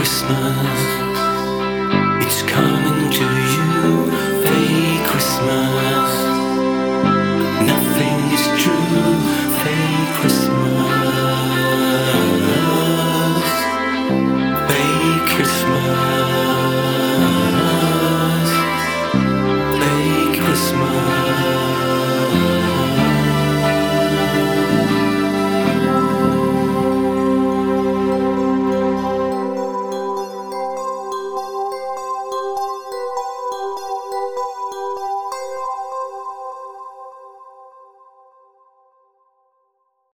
Christmas, it's coming to you. Fake Christmas, nothing is true. Fake Christmas, fake Christmas, fake Christmas.